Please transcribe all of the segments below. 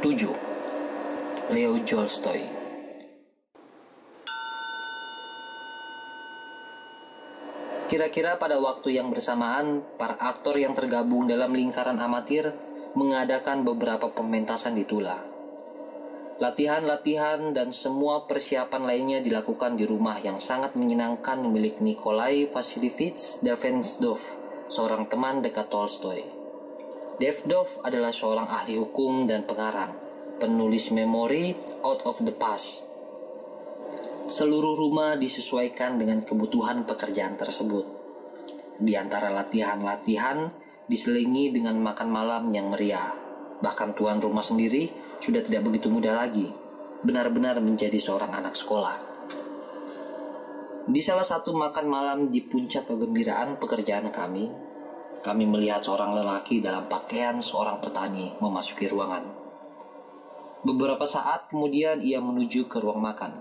7. Leo Tolstoy Kira-kira pada waktu yang bersamaan, para aktor yang tergabung dalam lingkaran amatir mengadakan beberapa pementasan di Tula. Latihan-latihan dan semua persiapan lainnya dilakukan di rumah yang sangat menyenangkan milik Nikolai Vasilievich Devensdov, seorang teman dekat Tolstoy. Devdov adalah seorang ahli hukum dan pengarang, penulis memori Out of the Past, Seluruh rumah disesuaikan dengan kebutuhan pekerjaan tersebut. Di antara latihan-latihan diselingi dengan makan malam yang meriah. Bahkan tuan rumah sendiri sudah tidak begitu muda lagi, benar-benar menjadi seorang anak sekolah. Di salah satu makan malam di puncak kegembiraan pekerjaan kami, kami melihat seorang lelaki dalam pakaian seorang petani memasuki ruangan. Beberapa saat kemudian ia menuju ke ruang makan.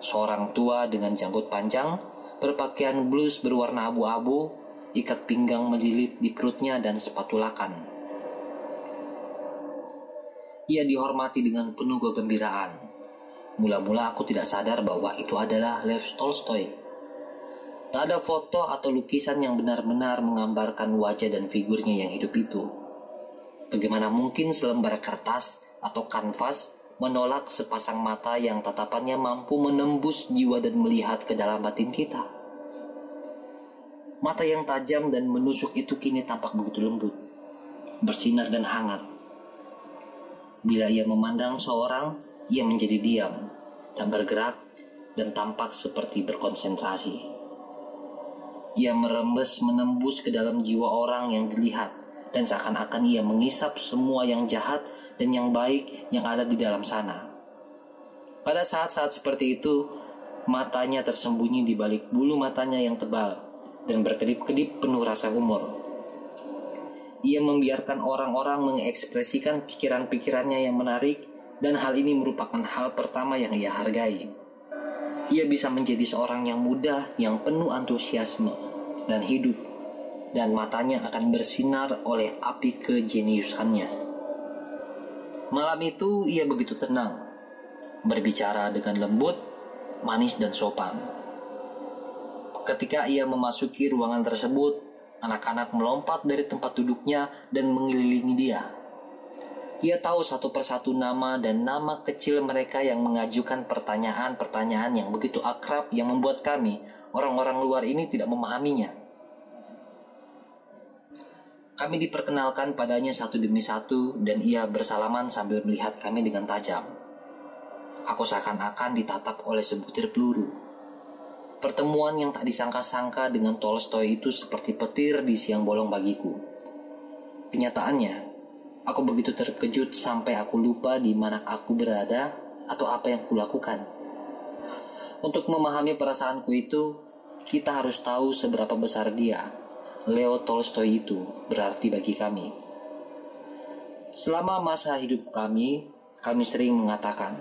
Seorang tua dengan janggut panjang, berpakaian blus berwarna abu-abu, ikat pinggang melilit di perutnya dan sepatu lakan. Ia dihormati dengan penuh kegembiraan. Mula-mula aku tidak sadar bahwa itu adalah Lev Tolstoy. Tak ada foto atau lukisan yang benar-benar menggambarkan wajah dan figurnya yang hidup itu. Bagaimana mungkin selembar kertas atau kanvas menolak sepasang mata yang tatapannya mampu menembus jiwa dan melihat ke dalam batin kita. Mata yang tajam dan menusuk itu kini tampak begitu lembut, bersinar dan hangat. Bila ia memandang seorang, ia menjadi diam, tak bergerak, dan tampak seperti berkonsentrasi. Ia merembes menembus ke dalam jiwa orang yang dilihat, dan seakan-akan ia mengisap semua yang jahat dan yang baik yang ada di dalam sana. Pada saat-saat seperti itu, matanya tersembunyi di balik bulu matanya yang tebal dan berkedip-kedip penuh rasa humor. Ia membiarkan orang-orang mengekspresikan pikiran-pikirannya yang menarik dan hal ini merupakan hal pertama yang ia hargai. Ia bisa menjadi seorang yang muda, yang penuh antusiasme dan hidup, dan matanya akan bersinar oleh api kejeniusannya. Malam itu ia begitu tenang, berbicara dengan lembut, manis dan sopan. Ketika ia memasuki ruangan tersebut, anak-anak melompat dari tempat duduknya dan mengelilingi dia. Ia tahu satu persatu nama dan nama kecil mereka yang mengajukan pertanyaan-pertanyaan yang begitu akrab yang membuat kami, orang-orang luar ini tidak memahaminya. Kami diperkenalkan padanya satu demi satu dan ia bersalaman sambil melihat kami dengan tajam. Aku seakan-akan ditatap oleh sebutir peluru. Pertemuan yang tak disangka-sangka dengan Tolstoy itu seperti petir di siang bolong bagiku. Kenyataannya, aku begitu terkejut sampai aku lupa di mana aku berada atau apa yang kulakukan. Untuk memahami perasaanku itu, kita harus tahu seberapa besar dia Leo Tolstoy itu berarti bagi kami. Selama masa hidup kami, kami sering mengatakan,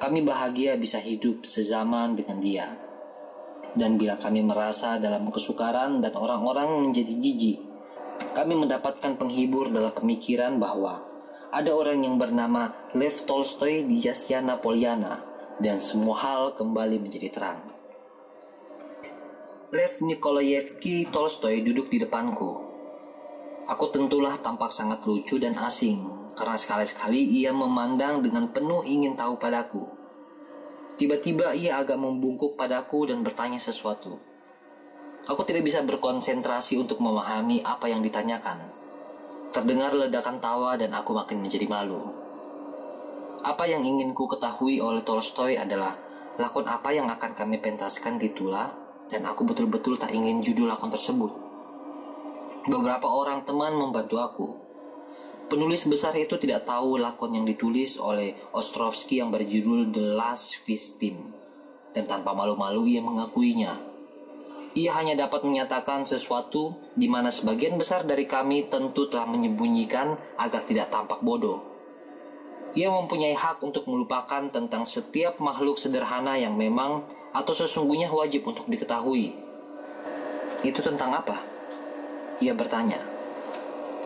kami bahagia bisa hidup sezaman dengan dia. Dan bila kami merasa dalam kesukaran dan orang-orang menjadi jijik, kami mendapatkan penghibur dalam pemikiran bahwa ada orang yang bernama Lev Tolstoy di Yasya Napoleana dan semua hal kembali menjadi terang. Lev Nikolayevki Tolstoy duduk di depanku. Aku tentulah tampak sangat lucu dan asing, karena sekali-sekali ia memandang dengan penuh ingin tahu padaku. Tiba-tiba ia agak membungkuk padaku dan bertanya sesuatu. Aku tidak bisa berkonsentrasi untuk memahami apa yang ditanyakan. Terdengar ledakan tawa dan aku makin menjadi malu. Apa yang ingin ku ketahui oleh Tolstoy adalah lakon apa yang akan kami pentaskan di Tula dan aku betul-betul tak ingin judul lakon tersebut. Beberapa orang teman membantu aku. Penulis besar itu tidak tahu lakon yang ditulis oleh Ostrovsky yang berjudul The Last Team, dan tanpa malu-malu ia mengakuinya. Ia hanya dapat menyatakan sesuatu di mana sebagian besar dari kami tentu telah menyembunyikan agar tidak tampak bodoh. Ia mempunyai hak untuk melupakan tentang setiap makhluk sederhana yang memang atau sesungguhnya wajib untuk diketahui. Itu tentang apa? Ia bertanya.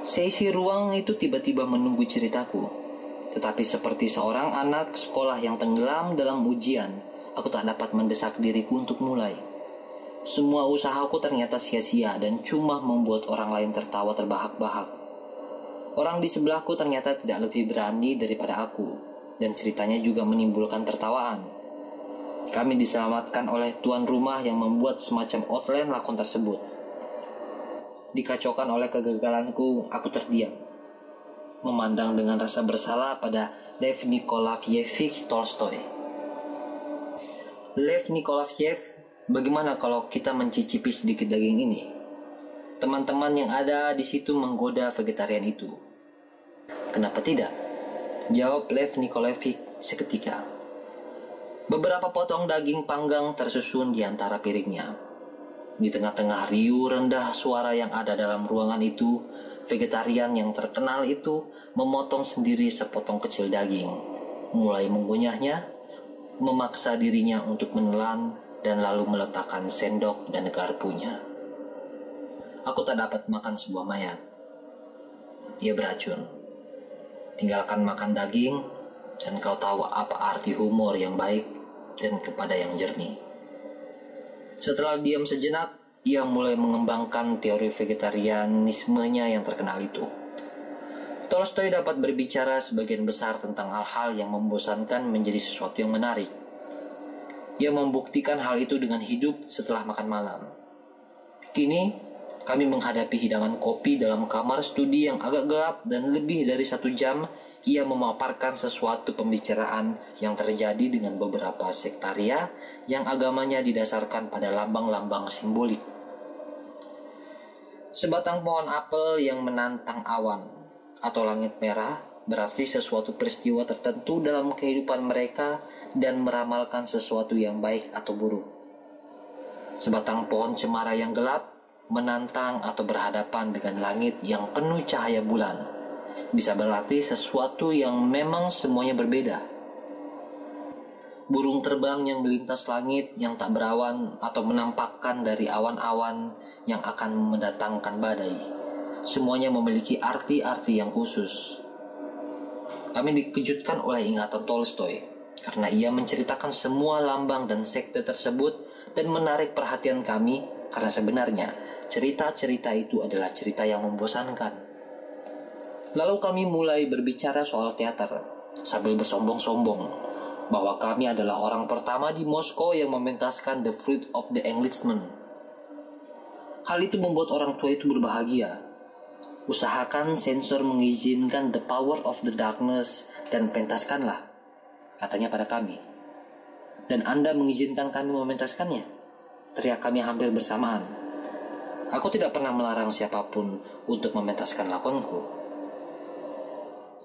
Seisi ruang itu tiba-tiba menunggu ceritaku. Tetapi seperti seorang anak sekolah yang tenggelam dalam ujian, aku tak dapat mendesak diriku untuk mulai. Semua usahaku ternyata sia-sia dan cuma membuat orang lain tertawa terbahak-bahak. Orang di sebelahku ternyata tidak lebih berani daripada aku, dan ceritanya juga menimbulkan tertawaan. Kami diselamatkan oleh tuan rumah yang membuat semacam outline lakon tersebut. Dikacaukan oleh kegagalanku, aku terdiam. Memandang dengan rasa bersalah pada Lev Nikolaevich Tolstoy. Lev Nikolaevich, bagaimana kalau kita mencicipi sedikit daging ini? Teman-teman yang ada di situ menggoda vegetarian itu. Kenapa tidak? Jawab Lev Nikolaevich seketika. Beberapa potong daging panggang tersusun di antara piringnya. Di tengah-tengah riuh rendah suara yang ada dalam ruangan itu, vegetarian yang terkenal itu memotong sendiri sepotong kecil daging, mulai mengunyahnya, memaksa dirinya untuk menelan, dan lalu meletakkan sendok dan garpunya. Aku tak dapat makan sebuah mayat. Ia beracun. Tinggalkan makan daging, dan kau tahu apa arti humor yang baik dan kepada yang jernih. Setelah diam sejenak, ia mulai mengembangkan teori vegetarianismenya yang terkenal itu. Tolstoy dapat berbicara sebagian besar tentang hal-hal yang membosankan menjadi sesuatu yang menarik. Ia membuktikan hal itu dengan hidup setelah makan malam. Kini, kami menghadapi hidangan kopi dalam kamar studi yang agak gelap dan lebih dari satu jam ia memaparkan sesuatu pembicaraan yang terjadi dengan beberapa sektaria yang agamanya didasarkan pada lambang-lambang simbolik. Sebatang pohon apel yang menantang awan atau langit merah berarti sesuatu peristiwa tertentu dalam kehidupan mereka dan meramalkan sesuatu yang baik atau buruk. Sebatang pohon cemara yang gelap menantang atau berhadapan dengan langit yang penuh cahaya bulan bisa berarti sesuatu yang memang semuanya berbeda. Burung terbang yang melintas langit yang tak berawan atau menampakkan dari awan-awan yang akan mendatangkan badai. Semuanya memiliki arti-arti yang khusus. Kami dikejutkan oleh ingatan Tolstoy karena ia menceritakan semua lambang dan sekte tersebut dan menarik perhatian kami karena sebenarnya cerita-cerita itu adalah cerita yang membosankan. Lalu kami mulai berbicara soal teater sambil bersombong-sombong bahwa kami adalah orang pertama di Moskow yang mementaskan The Fruit of the Englishman. Hal itu membuat orang tua itu berbahagia. Usahakan sensor mengizinkan The Power of the Darkness dan pentaskanlah, katanya pada kami. Dan Anda mengizinkan kami mementaskannya? Teriak kami hampir bersamaan. Aku tidak pernah melarang siapa pun untuk mementaskan lakonku.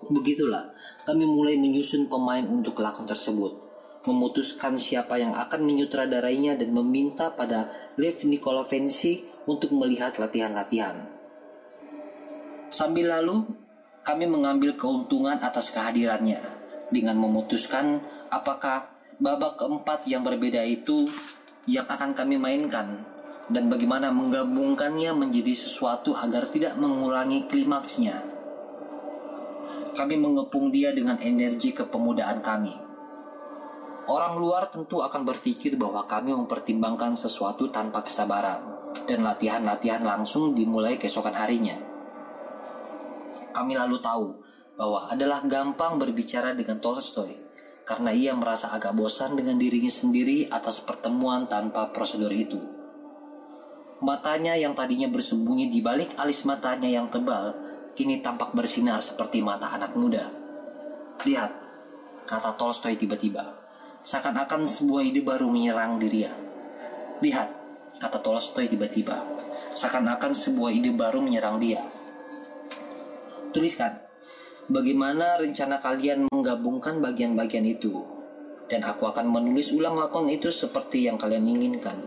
Begitulah, kami mulai menyusun pemain untuk lakon tersebut, memutuskan siapa yang akan menyutradarainya dan meminta pada Lev Nikolaevich untuk melihat latihan-latihan. Sambil lalu, kami mengambil keuntungan atas kehadirannya dengan memutuskan apakah babak keempat yang berbeda itu yang akan kami mainkan dan bagaimana menggabungkannya menjadi sesuatu agar tidak mengurangi klimaksnya kami mengepung dia dengan energi kepemudaan kami. Orang luar tentu akan berpikir bahwa kami mempertimbangkan sesuatu tanpa kesabaran, dan latihan-latihan langsung dimulai keesokan harinya. Kami lalu tahu bahwa adalah gampang berbicara dengan Tolstoy, karena ia merasa agak bosan dengan dirinya sendiri atas pertemuan tanpa prosedur itu. Matanya yang tadinya bersembunyi di balik alis matanya yang tebal kini tampak bersinar seperti mata anak muda. Lihat, kata Tolstoy tiba-tiba, seakan-akan sebuah ide baru menyerang dirinya. Lihat, kata Tolstoy tiba-tiba, seakan-akan sebuah ide baru menyerang dia. Tuliskan, bagaimana rencana kalian menggabungkan bagian-bagian itu, dan aku akan menulis ulang lakon itu seperti yang kalian inginkan.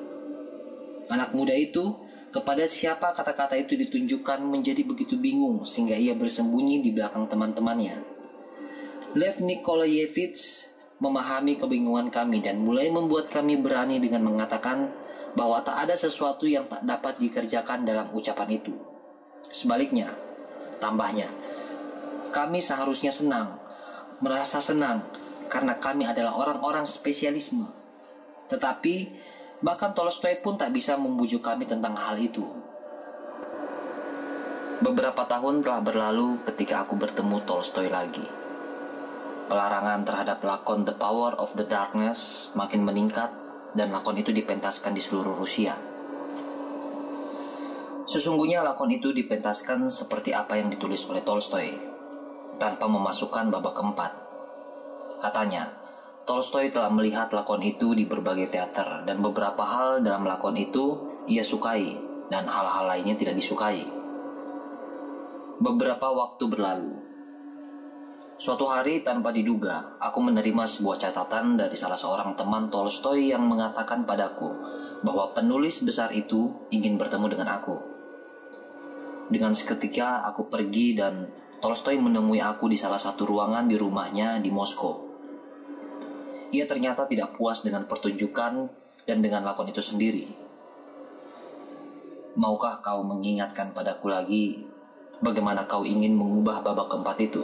Anak muda itu kepada siapa kata-kata itu ditunjukkan menjadi begitu bingung sehingga ia bersembunyi di belakang teman-temannya. Lev Nikolaevich memahami kebingungan kami dan mulai membuat kami berani dengan mengatakan bahwa tak ada sesuatu yang tak dapat dikerjakan dalam ucapan itu. Sebaliknya, tambahnya, kami seharusnya senang merasa senang karena kami adalah orang-orang spesialisme. Tetapi bahkan Tolstoy pun tak bisa membujuk kami tentang hal itu. Beberapa tahun telah berlalu ketika aku bertemu Tolstoy lagi. Pelarangan terhadap lakon The Power of the Darkness makin meningkat dan lakon itu dipentaskan di seluruh Rusia. Sesungguhnya lakon itu dipentaskan seperti apa yang ditulis oleh Tolstoy, tanpa memasukkan babak keempat. Katanya, Tolstoy telah melihat lakon itu di berbagai teater dan beberapa hal dalam lakon itu ia sukai dan hal-hal lainnya tidak disukai. Beberapa waktu berlalu. Suatu hari tanpa diduga, aku menerima sebuah catatan dari salah seorang teman Tolstoy yang mengatakan padaku bahwa penulis besar itu ingin bertemu dengan aku. Dengan seketika aku pergi dan Tolstoy menemui aku di salah satu ruangan di rumahnya di Moskow. Ia ternyata tidak puas dengan pertunjukan dan dengan lakon itu sendiri. Maukah kau mengingatkan padaku lagi bagaimana kau ingin mengubah babak keempat itu.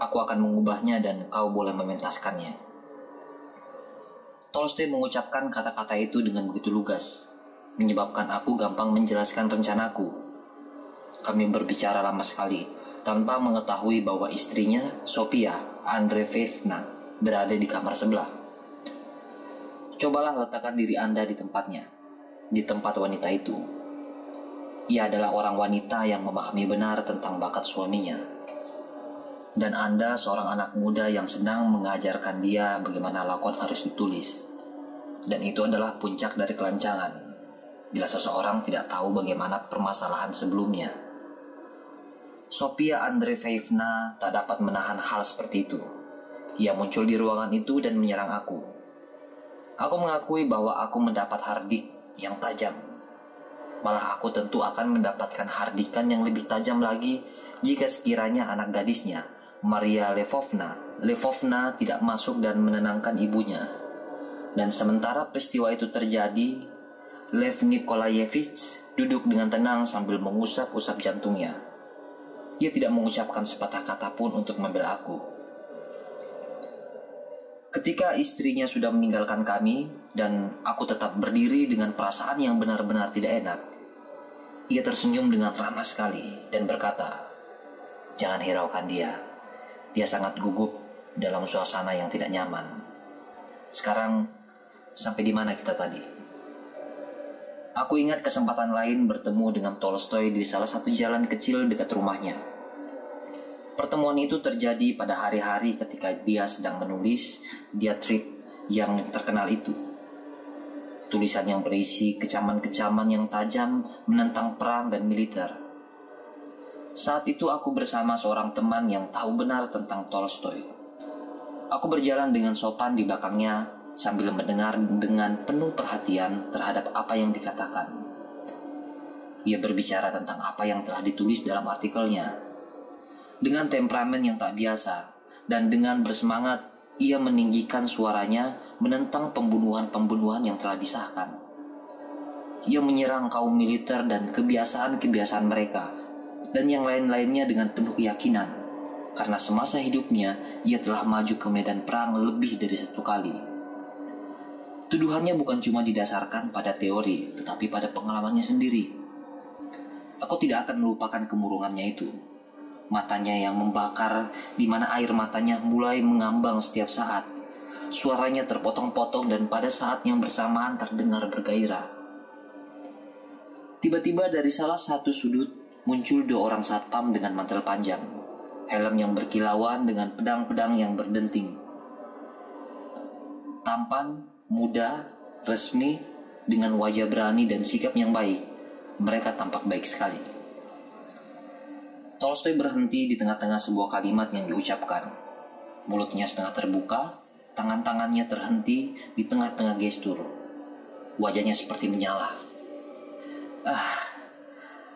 Aku akan mengubahnya dan kau boleh mementaskannya. Tolstoy mengucapkan kata-kata itu dengan begitu lugas, menyebabkan aku gampang menjelaskan rencanaku. Kami berbicara lama sekali, tanpa mengetahui bahwa istrinya, Sophia Andreevna, berada di kamar sebelah. Cobalah letakkan diri Anda di tempatnya, di tempat wanita itu ia adalah orang wanita yang memahami benar tentang bakat suaminya. Dan Anda seorang anak muda yang sedang mengajarkan dia bagaimana lakon harus ditulis. Dan itu adalah puncak dari kelancangan. Bila seseorang tidak tahu bagaimana permasalahan sebelumnya. Sophia Andreevna tak dapat menahan hal seperti itu. Ia muncul di ruangan itu dan menyerang aku. Aku mengakui bahwa aku mendapat hardik yang tajam Malah aku tentu akan mendapatkan hardikan yang lebih tajam lagi jika sekiranya anak gadisnya, Maria Levovna, Levovna tidak masuk dan menenangkan ibunya. Dan sementara peristiwa itu terjadi, Lev Nikolayevich duduk dengan tenang sambil mengusap-usap jantungnya. Ia tidak mengucapkan sepatah kata pun untuk membela aku. Ketika istrinya sudah meninggalkan kami, dan aku tetap berdiri dengan perasaan yang benar-benar tidak enak. Ia tersenyum dengan ramah sekali dan berkata, "Jangan hiraukan dia. Dia sangat gugup dalam suasana yang tidak nyaman." Sekarang sampai di mana kita tadi? Aku ingat kesempatan lain bertemu dengan Tolstoy di salah satu jalan kecil dekat rumahnya. Pertemuan itu terjadi pada hari-hari ketika dia sedang menulis diatrib yang terkenal itu. Tulisan yang berisi kecaman-kecaman yang tajam menentang perang dan militer. Saat itu aku bersama seorang teman yang tahu benar tentang Tolstoy. Aku berjalan dengan sopan di belakangnya sambil mendengar dengan penuh perhatian terhadap apa yang dikatakan. Ia berbicara tentang apa yang telah ditulis dalam artikelnya. Dengan temperamen yang tak biasa dan dengan bersemangat ia meninggikan suaranya menentang pembunuhan-pembunuhan yang telah disahkan. Ia menyerang kaum militer dan kebiasaan-kebiasaan mereka, dan yang lain-lainnya dengan penuh keyakinan, karena semasa hidupnya ia telah maju ke medan perang lebih dari satu kali. Tuduhannya bukan cuma didasarkan pada teori, tetapi pada pengalamannya sendiri. Aku tidak akan melupakan kemurungannya itu, matanya yang membakar, di mana air matanya mulai mengambang setiap saat. Suaranya terpotong-potong dan pada saat yang bersamaan terdengar bergairah. Tiba-tiba dari salah satu sudut muncul dua orang satpam dengan mantel panjang, helm yang berkilauan dengan pedang-pedang yang berdenting. Tampan, muda, resmi, dengan wajah berani dan sikap yang baik, mereka tampak baik sekali. Tolstoy berhenti di tengah-tengah sebuah kalimat yang diucapkan. Mulutnya setengah terbuka, tangan-tangannya terhenti di tengah-tengah gestur. Wajahnya seperti menyala. Ah,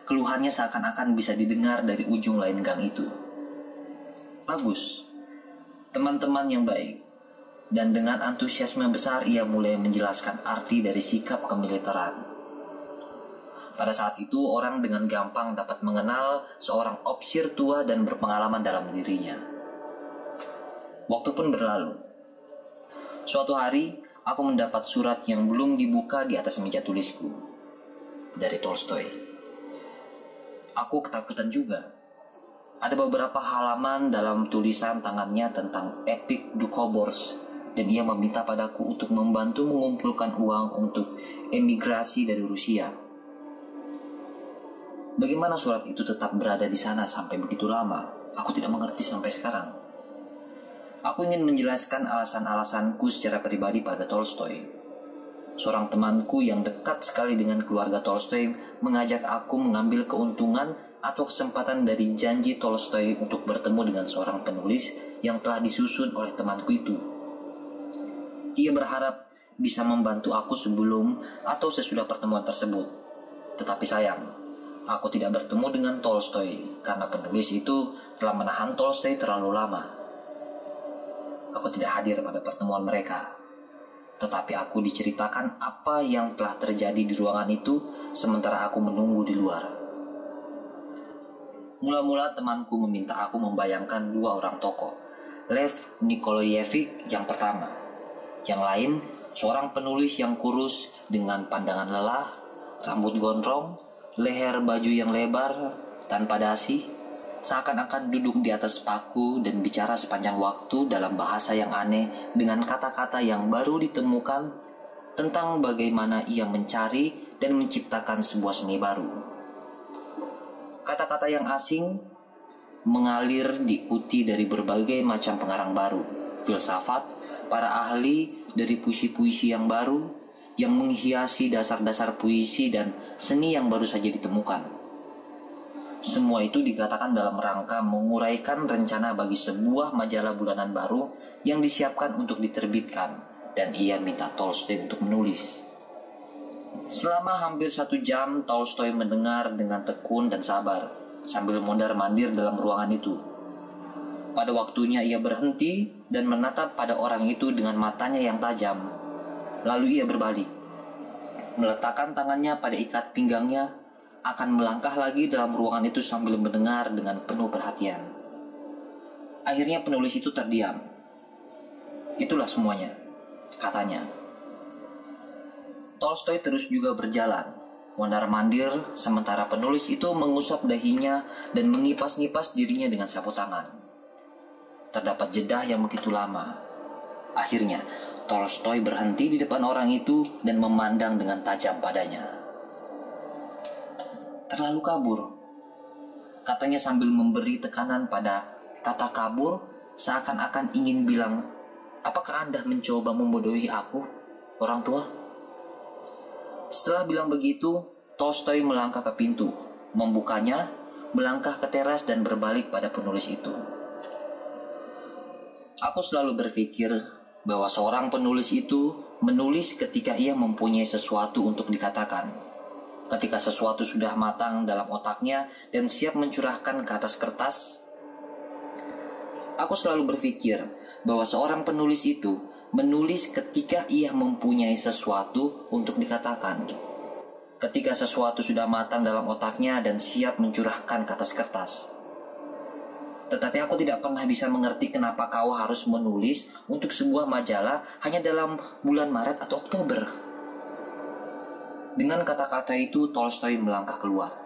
keluhannya seakan-akan bisa didengar dari ujung lain gang itu. Bagus, teman-teman yang baik. Dan dengan antusiasme besar ia mulai menjelaskan arti dari sikap kemiliteran. Pada saat itu orang dengan gampang dapat mengenal seorang opsir tua dan berpengalaman dalam dirinya. Waktu pun berlalu. Suatu hari, aku mendapat surat yang belum dibuka di atas meja tulisku. Dari Tolstoy. Aku ketakutan juga. Ada beberapa halaman dalam tulisan tangannya tentang Epic Dukobors dan ia meminta padaku untuk membantu mengumpulkan uang untuk emigrasi dari Rusia. Bagaimana surat itu tetap berada di sana sampai begitu lama? Aku tidak mengerti sampai sekarang. Aku ingin menjelaskan alasan-alasanku secara pribadi pada Tolstoy. Seorang temanku yang dekat sekali dengan keluarga Tolstoy mengajak aku mengambil keuntungan atau kesempatan dari janji Tolstoy untuk bertemu dengan seorang penulis yang telah disusun oleh temanku itu. Ia berharap bisa membantu aku sebelum atau sesudah pertemuan tersebut. Tetapi sayang, aku tidak bertemu dengan Tolstoy karena penulis itu telah menahan Tolstoy terlalu lama. Aku tidak hadir pada pertemuan mereka. Tetapi aku diceritakan apa yang telah terjadi di ruangan itu sementara aku menunggu di luar. Mula-mula temanku meminta aku membayangkan dua orang tokoh. Lev Nikolaevich yang pertama. Yang lain, seorang penulis yang kurus dengan pandangan lelah, rambut gondrong, leher baju yang lebar, tanpa dasi, seakan-akan duduk di atas paku dan bicara sepanjang waktu dalam bahasa yang aneh dengan kata-kata yang baru ditemukan tentang bagaimana ia mencari dan menciptakan sebuah seni baru. Kata-kata yang asing mengalir diikuti dari berbagai macam pengarang baru, filsafat, para ahli dari puisi-puisi yang baru yang menghiasi dasar-dasar puisi dan seni yang baru saja ditemukan semua itu dikatakan dalam rangka menguraikan rencana bagi sebuah majalah bulanan baru yang disiapkan untuk diterbitkan dan ia minta Tolstoy untuk menulis. Selama hampir satu jam Tolstoy mendengar dengan tekun dan sabar sambil mondar-mandir dalam ruangan itu. Pada waktunya ia berhenti dan menatap pada orang itu dengan matanya yang tajam. Lalu ia berbalik, meletakkan tangannya pada ikat pinggangnya akan melangkah lagi dalam ruangan itu sambil mendengar dengan penuh perhatian. Akhirnya penulis itu terdiam. Itulah semuanya, katanya. Tolstoy terus juga berjalan, mondar-mandir sementara penulis itu mengusap dahinya dan mengipas-ngipas dirinya dengan sapu tangan. Terdapat jeda yang begitu lama. Akhirnya, Tolstoy berhenti di depan orang itu dan memandang dengan tajam padanya terlalu kabur. Katanya sambil memberi tekanan pada kata kabur seakan-akan ingin bilang, apakah Anda mencoba membodohi aku, orang tua? Setelah bilang begitu, Tolstoy melangkah ke pintu, membukanya, melangkah ke teras dan berbalik pada penulis itu. Aku selalu berpikir bahwa seorang penulis itu menulis ketika ia mempunyai sesuatu untuk dikatakan ketika sesuatu sudah matang dalam otaknya dan siap mencurahkan ke atas kertas? Aku selalu berpikir bahwa seorang penulis itu menulis ketika ia mempunyai sesuatu untuk dikatakan. Ketika sesuatu sudah matang dalam otaknya dan siap mencurahkan ke atas kertas. Tetapi aku tidak pernah bisa mengerti kenapa kau harus menulis untuk sebuah majalah hanya dalam bulan Maret atau Oktober. Dengan kata-kata itu, Tolstoy melangkah keluar.